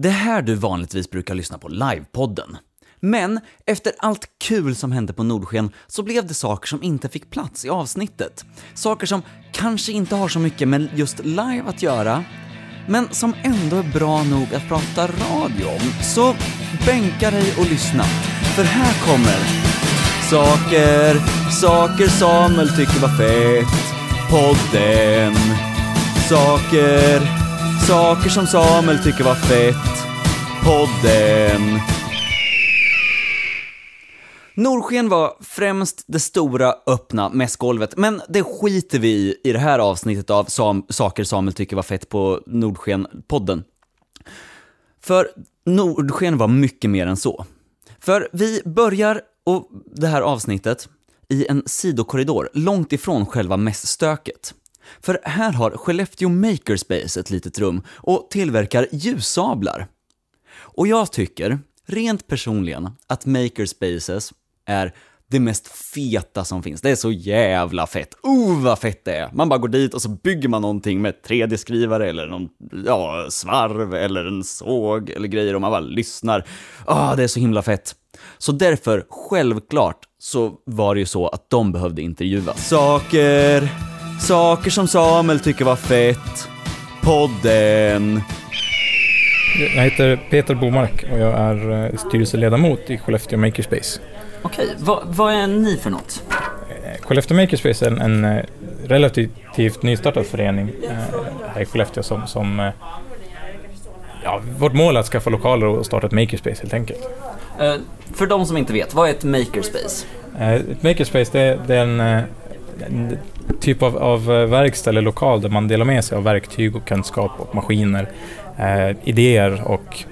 Det här du vanligtvis brukar lyssna på livepodden. Men efter allt kul som hände på Nordsken så blev det saker som inte fick plats i avsnittet. Saker som kanske inte har så mycket med just live att göra, men som ändå är bra nog att prata radio om. Så bänka dig och lyssna, för här kommer Saker, saker Samuel tycker var fett. Podden. Saker, saker som Samuel tycker var fett. Podden. Nordsken var främst det stora öppna mässgolvet, men det skiter vi i i det här avsnittet av Sam Saker Samuel tycker var fett på Nordsken-podden. För Nordsken var mycket mer än så. För vi börjar och det här avsnittet i en sidokorridor långt ifrån själva mässstöket. För här har Skellefteå Makerspace ett litet rum och tillverkar ljussablar. Och jag tycker, rent personligen, att Makerspaces är det mest feta som finns. Det är så jävla fett. Oh, vad fett det är! Man bara går dit och så bygger man någonting med 3D-skrivare eller någon, ja, svarv eller en såg eller grejer och man bara lyssnar. Ah, det är så himla fett. Så därför, självklart, så var det ju så att de behövde intervjuas. Saker, saker som Samuel tycker var fett. Podden. Jag heter Peter Bomark och jag är eh, styrelseledamot i Skellefteå Makerspace. Okej, vad, vad är ni för något? Eh, Skellefteå Makerspace är en, en eh, relativt nystartad förening här i Skellefteå som, som ja, vårt mål är att skaffa lokaler och starta ett makerspace helt enkelt. För de som inte vet, vad är ett makerspace? Ett makerspace det, är- det är en, en typ av, av eh, verkstad eller lokal där man delar med sig av verktyg och kunskap och maskiner, eh, idéer och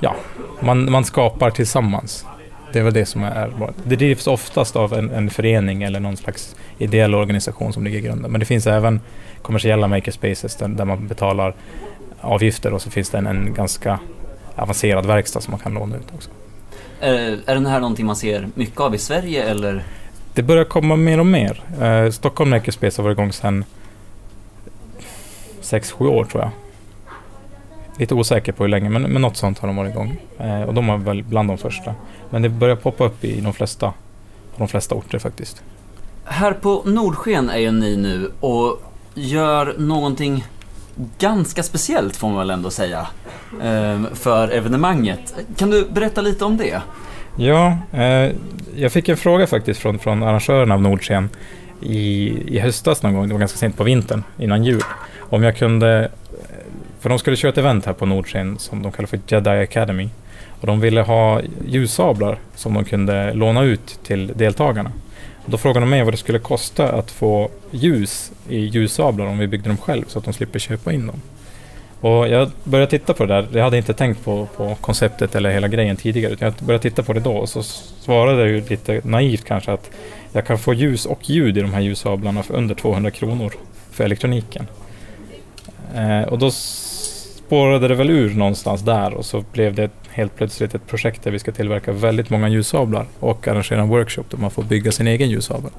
ja, man, man skapar tillsammans. Det är väl det som är bra. Det drivs oftast av en, en förening eller någon slags ideell organisation som ligger i grunden. Men det finns även kommersiella makerspaces där, där man betalar avgifter och så finns det en, en ganska avancerad verkstad som man kan låna ut också. Är, är den här någonting man ser mycket av i Sverige eller? Det börjar komma mer och mer. Eh, Stockholm Makerspace har varit igång sedan 6-7 år tror jag. Lite osäker på hur länge, men, men något sånt har de varit igång. Eh, och de var väl bland de första. Men det börjar poppa upp i de flesta, på de flesta orter faktiskt. Här på Nordsken är ju ni nu och gör någonting ganska speciellt får man väl ändå säga eh, för evenemanget. Kan du berätta lite om det? Ja, eh, jag fick en fråga faktiskt från, från arrangörerna av Nordsken i, i höstas någon gång, det var ganska sent på vintern, innan jul. Om jag kunde, för de skulle köra ett event här på Nordsken som de kallar för Jedi Academy. Och de ville ha ljussablar som de kunde låna ut till deltagarna. Och då frågade de mig vad det skulle kosta att få ljus i ljussablar om vi byggde dem själv så att de slipper köpa in dem. Och jag började titta på det där. Jag hade inte tänkt på, på konceptet eller hela grejen tidigare. Utan jag började titta på det då och så svarade jag ju lite naivt kanske att jag kan få ljus och ljud i de här ljussablarna för under 200 kronor för elektroniken. Eh, och då spårade det väl ur någonstans där och så blev det helt plötsligt ett projekt där vi ska tillverka väldigt många ljussablar och arrangera en workshop där man får bygga sin egen ljussabel.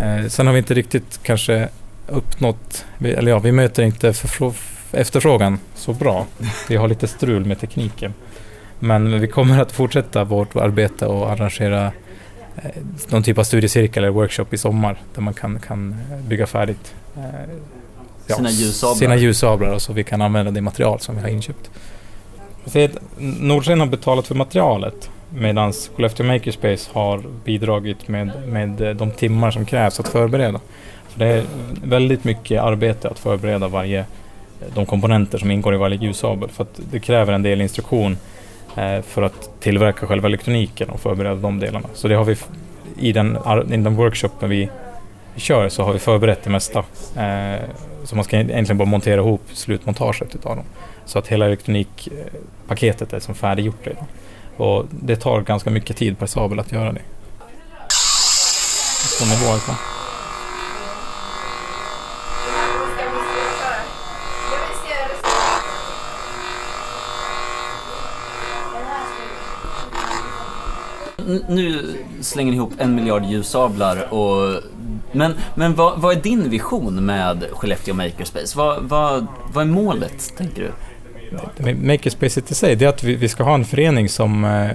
Eh, sen har vi inte riktigt kanske uppnått, eller ja, vi möter inte förfrå- efterfrågan så bra. Vi har lite strul med tekniken. Men vi kommer att fortsätta vårt arbete och arrangera eh, någon typ av studiecirkel eller workshop i sommar där man kan, kan bygga färdigt eh, Sina ljussablar. sina ljussablar och så vi kan använda det material som vi har inköpt. Nordsken har betalat för materialet medan Skellefteå Makerspace har bidragit med, med eh, de timmar som krävs att förbereda. Så det är väldigt mycket arbete att förbereda varje, de komponenter som ingår i varje ljussabel för att det kräver en del instruktion eh, för att tillverka själva elektroniken och förbereda de delarna. Så det har vi i den, i den workshopen vi kör så har vi förberett det mesta. Eh, så man ska egentligen bara montera ihop slutmontaget utav dem. Så att hela elektronikpaketet är som färdiggjort redan. Och det tar ganska mycket tid per sabel att göra det. På nivå alltså. Nu slänger ni ihop en miljard ljussablar och men, men vad, vad är din vision med Skellefteå Makerspace? Vad, vad, vad är målet, tänker du? Makerspace i sig, det är att vi, vi ska ha en förening som eh,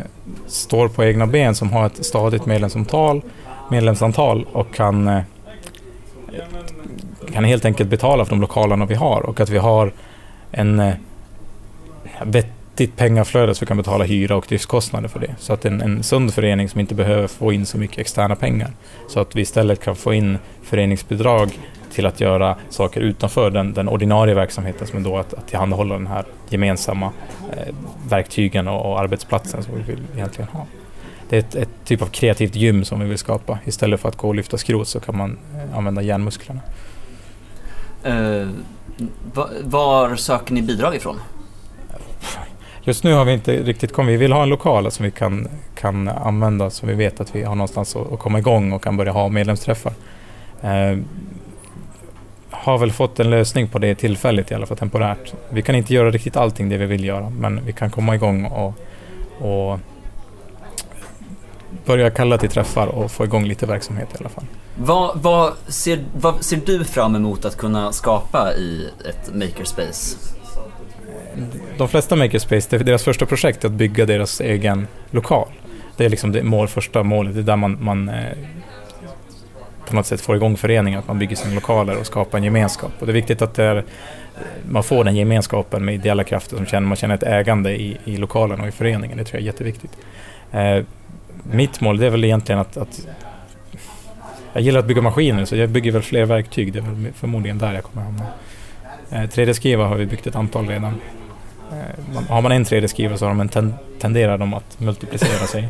står på egna ben, som har ett stadigt medlemsantal, medlemsantal och kan, eh, kan helt enkelt betala för de lokalerna vi har och att vi har en eh, vettigt pengaflöde så vi kan betala hyra och driftskostnader för det. Så att en, en sund förening som inte behöver få in så mycket externa pengar. Så att vi istället kan få in föreningsbidrag till att göra saker utanför den, den ordinarie verksamheten som är då att, att tillhandahålla den här gemensamma eh, verktygen och, och, arbetsplatsen som vi vill egentligen ha. Det är ett, ett, typ av kreativt gym som vi vill skapa. Istället för att gå och lyfta skrot så kan man eh, använda hjärnmusklerna. Uh, eh, var söker ni bidrag ifrån? Just nu har vi inte riktigt kommit. Vi vill ha en lokal som vi kan, kan använda så vi vet att vi har någonstans att, komma igång och kan börja ha medlemsträffar. Eh, har väl fått en lösning på det tillfälligt i alla fall temporärt. Vi kan inte göra riktigt allting det vi vill göra men vi kan komma igång och, och börja kalla till träffar och få igång lite verksamhet i alla fall. Vad, vad, ser, vad ser du fram emot att kunna skapa i ett makerspace? De flesta makerspace, deras första projekt är att bygga deras egen lokal. Det är liksom det mål, första målet, det är där man, man eh, på något sätt får igång föreningen, att man bygger sina lokaler och skapar en gemenskap. Och det är viktigt att är, man får den gemenskapen med ideella krafter som känner, man känner ett ägande i, i lokalen och i föreningen. Det tror jag är jätteviktigt. Eh, mitt mål det är väl egentligen att, att jag gillar att bygga maskiner så jag bygger väl fler verktyg. Det är väl förmodligen där jag kommer hamna. Eh, 3D-skriva har vi byggt ett antal redan. Eh, har man en 3D-skrivare så har de en ten tenderar de att multiplicera sig.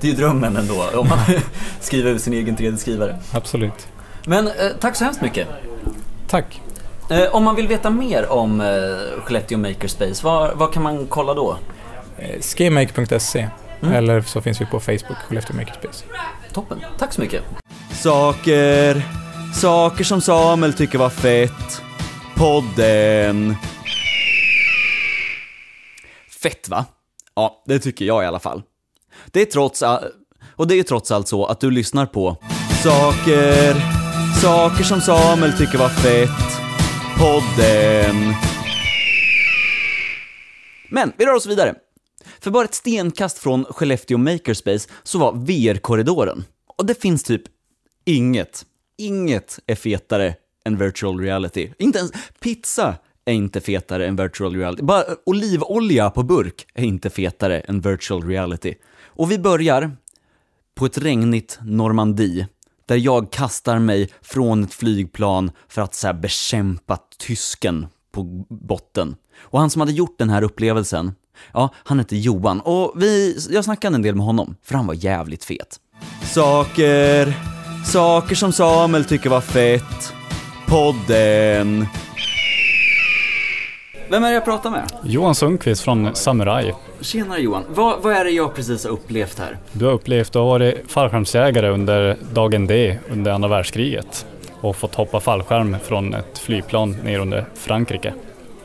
Det är ju drömmen ändå, om man skriver ut sin egen 3D-skrivare. Absolut. Men eh, tack så hemskt mycket. Tack. Eh, om man vill veta mer om eh, Skellefteå Makerspace, vad, kan man kolla då? Eh, Skemake.se mm. eller så finns vi på Facebook, Skellefteå Makerspace. Toppen, tack så mycket. Saker, saker som Samuel tycker var fett. Podden. Fett va? Ja, det tycker jag i alla fall. Det är trots allt, och det är trots allt så att du lyssnar på Saker, saker som Samuel tycker var fett, podden. Men vi rör oss vidare. För bara ett stenkast från Skellefteå Makerspace så var VR-korridoren. Och det finns typ inget, inget är fetare än virtual reality. Inte ens pizza är inte fetare än virtual reality. Bara eh, olivolja på burk är inte fetare än virtual reality. Och vi börjar på ett regnigt Normandie, där jag kastar mig från ett flygplan för att så här, bekämpa tysken på botten. Och han som hade gjort den här upplevelsen, ja, han hette Johan och vi, jag snackade en del med honom, för han var jävligt fet. Saker, saker som Samuel tycker var fett. Podden. Vem är det jag pratar med? Johan Sundqvist från Samurai. Tjenare Johan. Vad, vad är det jag precis har upplevt här? Du har upplevt, du har varit fallskärmsjägare under dagen D under andra världskriget och fått hoppa fallskärm från ett flygplan ner under Frankrike.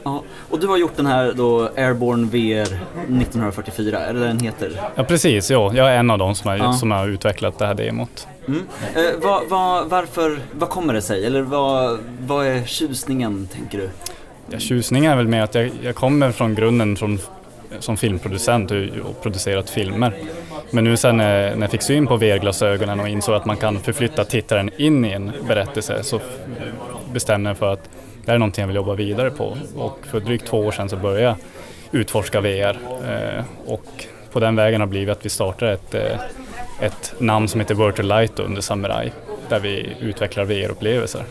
Ja, och du har gjort den här då Airborne VR 1944, är det den heter? Ja precis, ja. jag är en av dem som har, ja. som har utvecklat det här demot. Mm. Eh, vad, vad, varför, vad kommer det sig? Eller vad, vad är tjusningen, tänker du? Ja, tjusningen är väl med att jag, jag kommer från grunden från, som filmproducent och, och producerat filmer. Men nu sen när, jag fick syn på VR-glasögonen och insåg att man kan förflytta tittaren in i en berättelse så bestämde jag för att det här är någonting jag vill jobba vidare på. Och för drygt två år sedan så började jag utforska VR eh, och på den vägen har blivit att vi startar ett, eh, ett namn som heter Virtual Light under Samurai där vi utvecklar VR-upplevelser.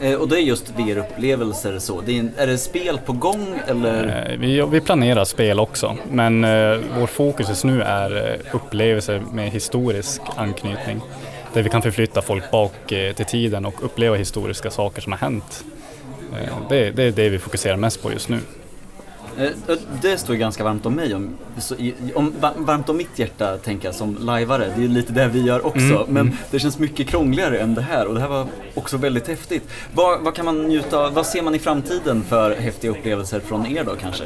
Eh, och det är just VR-upplevelser så. Det är, är, det spel på gång eller? Eh, vi, vi planerar spel också, men eh, vår fokus just nu är eh, upplevelser med historisk anknytning. Där vi kan förflytta folk bak eh, till tiden och uppleva historiska saker som har hänt. Eh, det, det är det vi fokuserar mest på just nu. Eh, det står ganska varmt om mig, om, om, varmt om mitt hjärta tänker jag som lajvare. Det är lite det vi gör också, mm, men mm. det känns mycket krångligare än det här och det här var också väldigt häftigt. Vad, vad kan man njuta av, vad ser man i framtiden för häftiga upplevelser från er då kanske?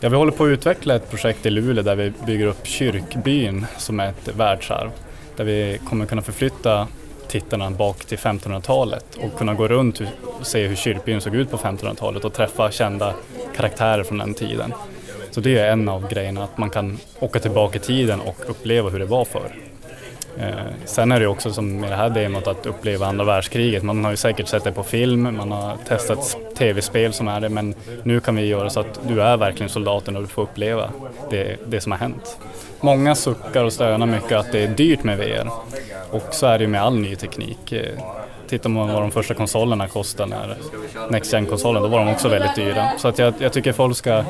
Ja, vi håller på att utveckla ett projekt i Luleå där vi bygger upp kyrkbyn som är ett världsarv. Där vi kommer kunna förflytta tittarna bak till 1500-talet och kunna gå runt och se hur kyrkbyn såg ut på 1500-talet och träffa kända karaktärer från den tiden. Så det är en av grejerna, att man kan åka tillbaka i tiden och uppleva hur det var förr. Eh, sen är det också som med det här demot att uppleva andra världskriget. Man har ju säkert sett det på film, man har testat tv-spel som är det, men nu kan vi göra så att du är verkligen soldaten och du får uppleva det, det som har hänt. Många suckar och stönar mycket att det är dyrt med VR och så är det ju med all ny teknik. Eh, tittar man vad de första konsolerna kostade när Next Gen-konsolen, då var de också väldigt dyra. Så att jag, jag tycker folk ska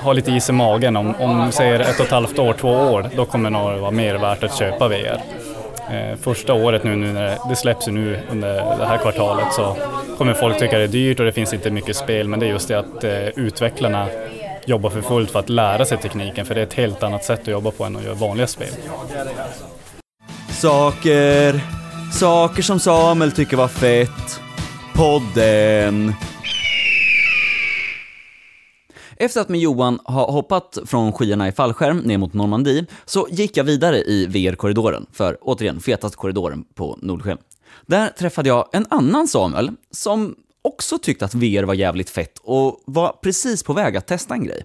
ha lite is i magen. Om, om säger ett och ett halvt år, två år, då kommer det nog vara mer värt att köpa VR. Eh, första året nu, nu när det, det släpps ju nu under det här kvartalet så kommer folk tycka det är dyrt och det finns inte mycket spel men det är just det att eh, utvecklarna jobbar för fullt för att lära sig tekniken för det är ett helt annat sätt att jobba på än att göra vanliga spel. Saker, saker som Samuel tycker var fett. Podden. Efter att med Johan har hoppat från skyarna i fallskärm ner mot Normandie så gick jag vidare i VR-korridoren, för återigen, fetast korridoren på Nordsken. Där träffade jag en annan Samuel som också tyckte att VR var jävligt fett och var precis på väg att testa en grej.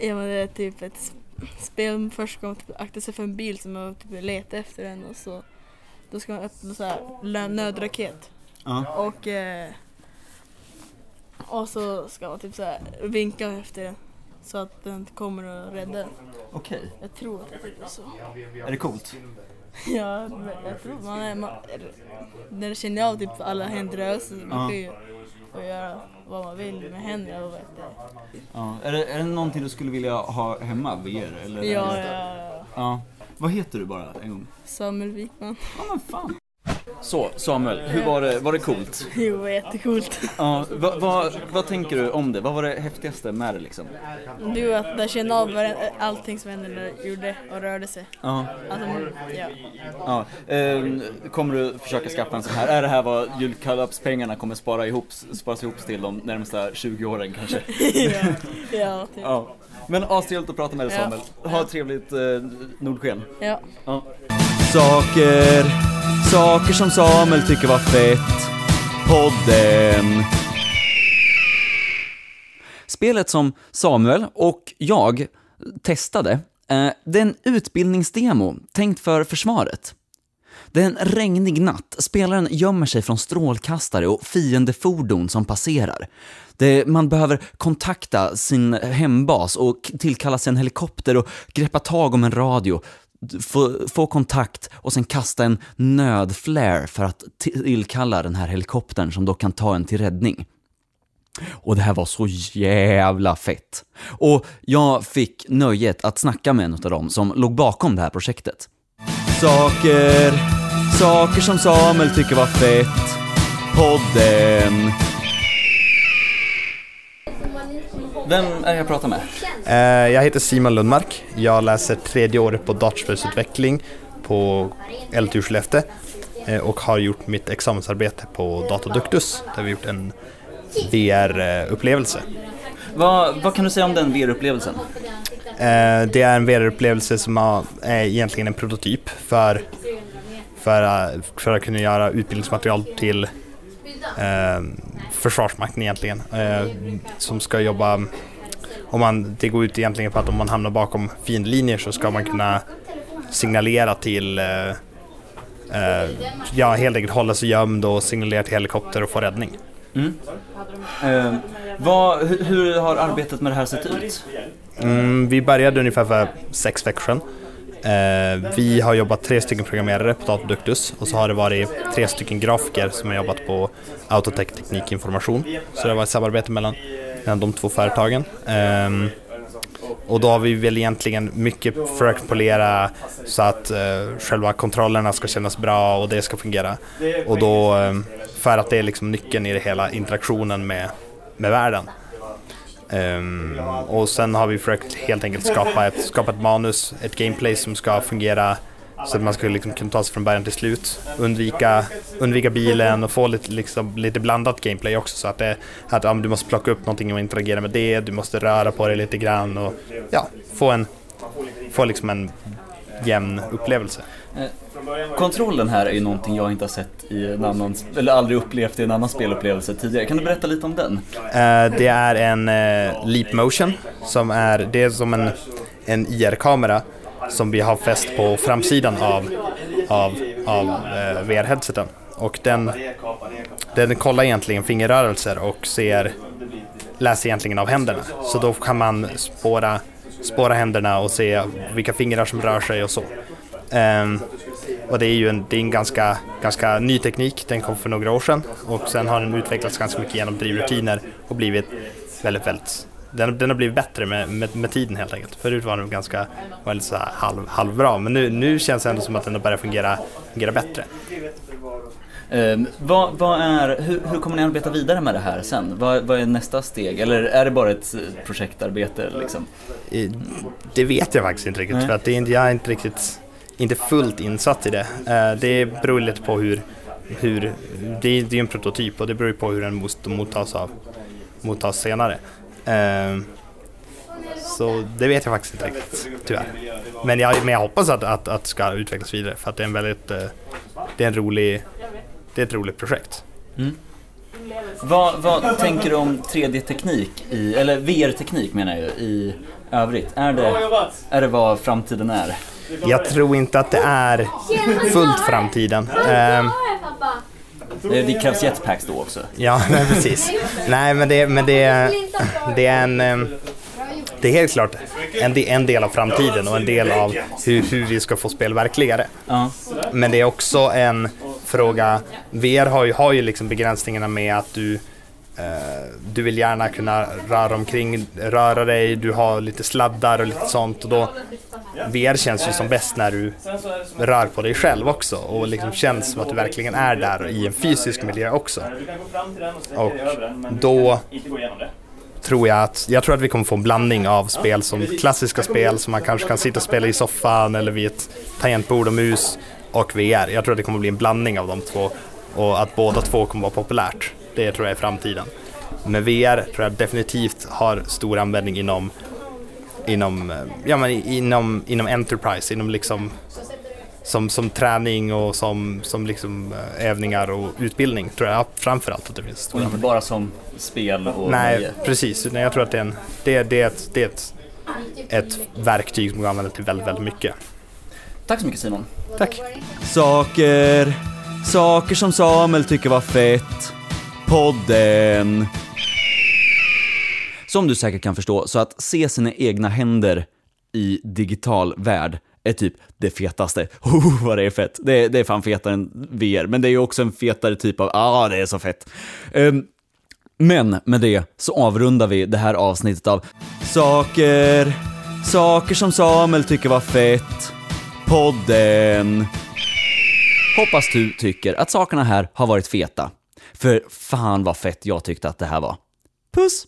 Ja men det är typ ett spel först ska man typ akta sig för en bil som man typ letar efter den och så då ska man öppna så här nödraket. Ja. Och eh, och så ska man typ så här vinka efter den så att den kommer och räddar den. Okej. Jag tror att det är så. Är det coolt? Ja, jag tror man är, man, när det känner av typ alla händrörelser, man Ja. kan ju göra vad man vill med händerna och vet det. Ja. Är, det, är det någonting du skulle vilja ha hemma, VR? Eller Ja, ja, ja. ja. Vad heter du bara en gång? Samuel Wikman. Ja men fan. Så Samuel, hur var det, var det coolt? Jo, det var jättecoolt. Ja, vad, vad, vad tänker du om det? Vad var det häftigaste med det liksom? Du att jag kände av allting som hände gjorde och rörde sig. Ja, Alltså, ja. ja. Ehm, kommer du försöka skaffa en sån här? Är det här vad julklappspengarna kommer spara ihop, sparas ihop till de närmsta 20 åren kanske? ja, ja, typ. Ja. Men astrevligt att prata med dig Ja. Samuel. Ha ett trevligt eh, Nordsken. Ja. Ja. Saker, saker som Samuel tycker var fett. Podden. Spelet som Samuel och jag testade, eh, det är en utbildningsdemo tänkt för försvaret. Det är en regnig natt. Spelaren gömmer sig från strålkastare och fiendefordon som passerar. Det, man behöver kontakta sin hembas och tillkalla sig en helikopter och greppa tag om en radio, få, få kontakt och sen kasta en nödflare för att tillkalla den här helikoptern som då kan ta en till räddning. Och det här var så jävla fett. Och jag fick nöjet att snacka med en av dem som låg bakom det här projektet. Saker, saker som Samuel tycker var fett. Podden. Vem är det jag pratar med? Eh, Jag heter Simon Lundmark. Jag läser tredje året på dataspelsutveckling på LTU Skellefteå eh, och har gjort mitt examensarbete på Dataduktus där vi gjort en VR-upplevelse. Vad, vad kan du säga om den VR-upplevelsen? Eh, Det är en VR-upplevelse som är egentligen en prototyp för, för, för att kunna göra utbildningsmaterial till eh, Försvarsmakten egentligen. Eh, som ska jobba, om man, det går ut egentligen på att om man hamnar bakom fiendlinjer så ska man kunna signalera till eh, eh, Ja, helt enkelt hålla sig gömd och signalera till helikopter och få räddning. Eh, vad, hur, hur har arbetet med det här sett ut? Mm, vi började ungefär för sex veckor sedan. Eh, vi har jobbat tre stycken programmerare på Dataduktus och så har det varit tre stycken grafiker som har jobbat på Autotech Teknik Information. Så det har varit ett samarbete mellan, mellan de två företagen. Ehm, och då har vi väl egentligen mycket försökt polera så att eh, själva kontrollerna ska kännas bra och det ska fungera. Och då, ehm, för att det är liksom nyckeln i det hela, interaktionen med, med världen. Um, och sen har vi försökt helt enkelt skapa ett, skapa ett manus, ett gameplay som ska fungera så att man ska liksom kunna ta sig från början till slut. Undvika, undvika bilen och få lite, liksom, lite blandat gameplay också så att, det, att ja, du måste plocka upp någonting och interagera med det, du måste röra på dig lite grann och ja, få en, få liksom en jämn upplevelse. Eh, kontrollen här är ju någonting jag inte har sett i en annan, eller aldrig upplevt i en annan spelupplevelse tidigare. Kan du berätta lite om den? Eh, det är en eh, Leap Motion som är, det är som en, en IR-kamera som vi har fäst på framsidan av, av, av VR-headseten. Och den, den kollar egentligen fingerrörelser och ser, läser egentligen av händerna. Så då kan man spåra, spåra händerna och se vilka fingrar som rör sig och så. Um, och det är ju en, det är en ganska, ganska ny teknik, den kom för några år sedan och sen har den utvecklats ganska mycket genom drivrutiner och blivit väldigt, väldigt den, den har blivit bättre med, med, med tiden helt enkelt. Förut var den ganska var lite så här halv, halvbra men nu, nu känns det ändå som att den har börjat fungera, fungera bättre. Eh, vad, vad är, hur, hur kommer ni arbeta vidare med det här sen? Vad, vad är nästa steg? Eller är det bara ett eh, projektarbete liksom? I- Det vet jag faktiskt inte riktigt Nej. för att det är, inte- jag är inte riktigt inte fullt insatt i det. Eh, Det beror lite på hur, hur det, är, ju en prototyp och det beror på hur den måste mottas, av, mottas senare. Eh, Så det vet jag faktiskt inte riktigt, tyvärr. Men jag, men jag hoppas att, att, att det ska utvecklas vidare för att det är en väldigt, eh, det är en rolig, det är ett roligt projekt. Vad, vad tänker du om 3D-teknik, i, eller VR-teknik menar jag ju, i övrigt? Är det, är det vad framtiden är? Jag tror inte att det är fullt framtiden. Eh, Det krävs jetpacks då också. Ja, men precis. Nej, men det, men det, det är en... eh, Det är helt klart en, en del av framtiden och en del av hur, hur vi ska få spel verkligare. Men det är också en fråga, VR har ju, har ju liksom begränsningarna med att du eh, du vill gärna kunna röra omkring, röra dig, du har lite sladdar och lite sånt och då VR känns ju som bäst när du rör på dig själv också och liksom känns som att du verkligen är där i en fysisk miljö också. Och då tror jag att, jag tror att vi kommer få en blandning av spel som klassiska spel som man kanske kan sitta och spela i soffan eller vid ett tangentbord och mus och VR. Jag tror att det kommer bli en blandning av de två och att båda två kommer vara populärt. Det tror jag är framtiden. Men VR tror jag definitivt har stor användning inom inom, eh, ja, men inom, inom Enterprise, inom liksom som, som träning och som, som liksom eh, övningar och utbildning tror jag framförallt att det finns Och inte bara som spel och Nej, nöje. precis. Utan jag tror att det är, en, det, det är, ett, det är ett, ett verktyg som går att använda till väldigt, väldigt mycket. Tack så mycket Simon. Tack. Saker, saker som Samuel tycker var fett. Podden. Som du säkert kan förstå, så att se sina egna händer i digital värld är typ det fetaste. Oh, vad det är fett. Det, det är fan fetare än VR, men det är ju också en fetare typ av, ah, det är så fett. Ehm, men med det så avrundar vi det här avsnittet av Saker, saker som Samuel tycker var fett. Podden. Hoppas du tycker att sakerna här har varit feta. För fan vad fett jag tyckte att det här var. Puss!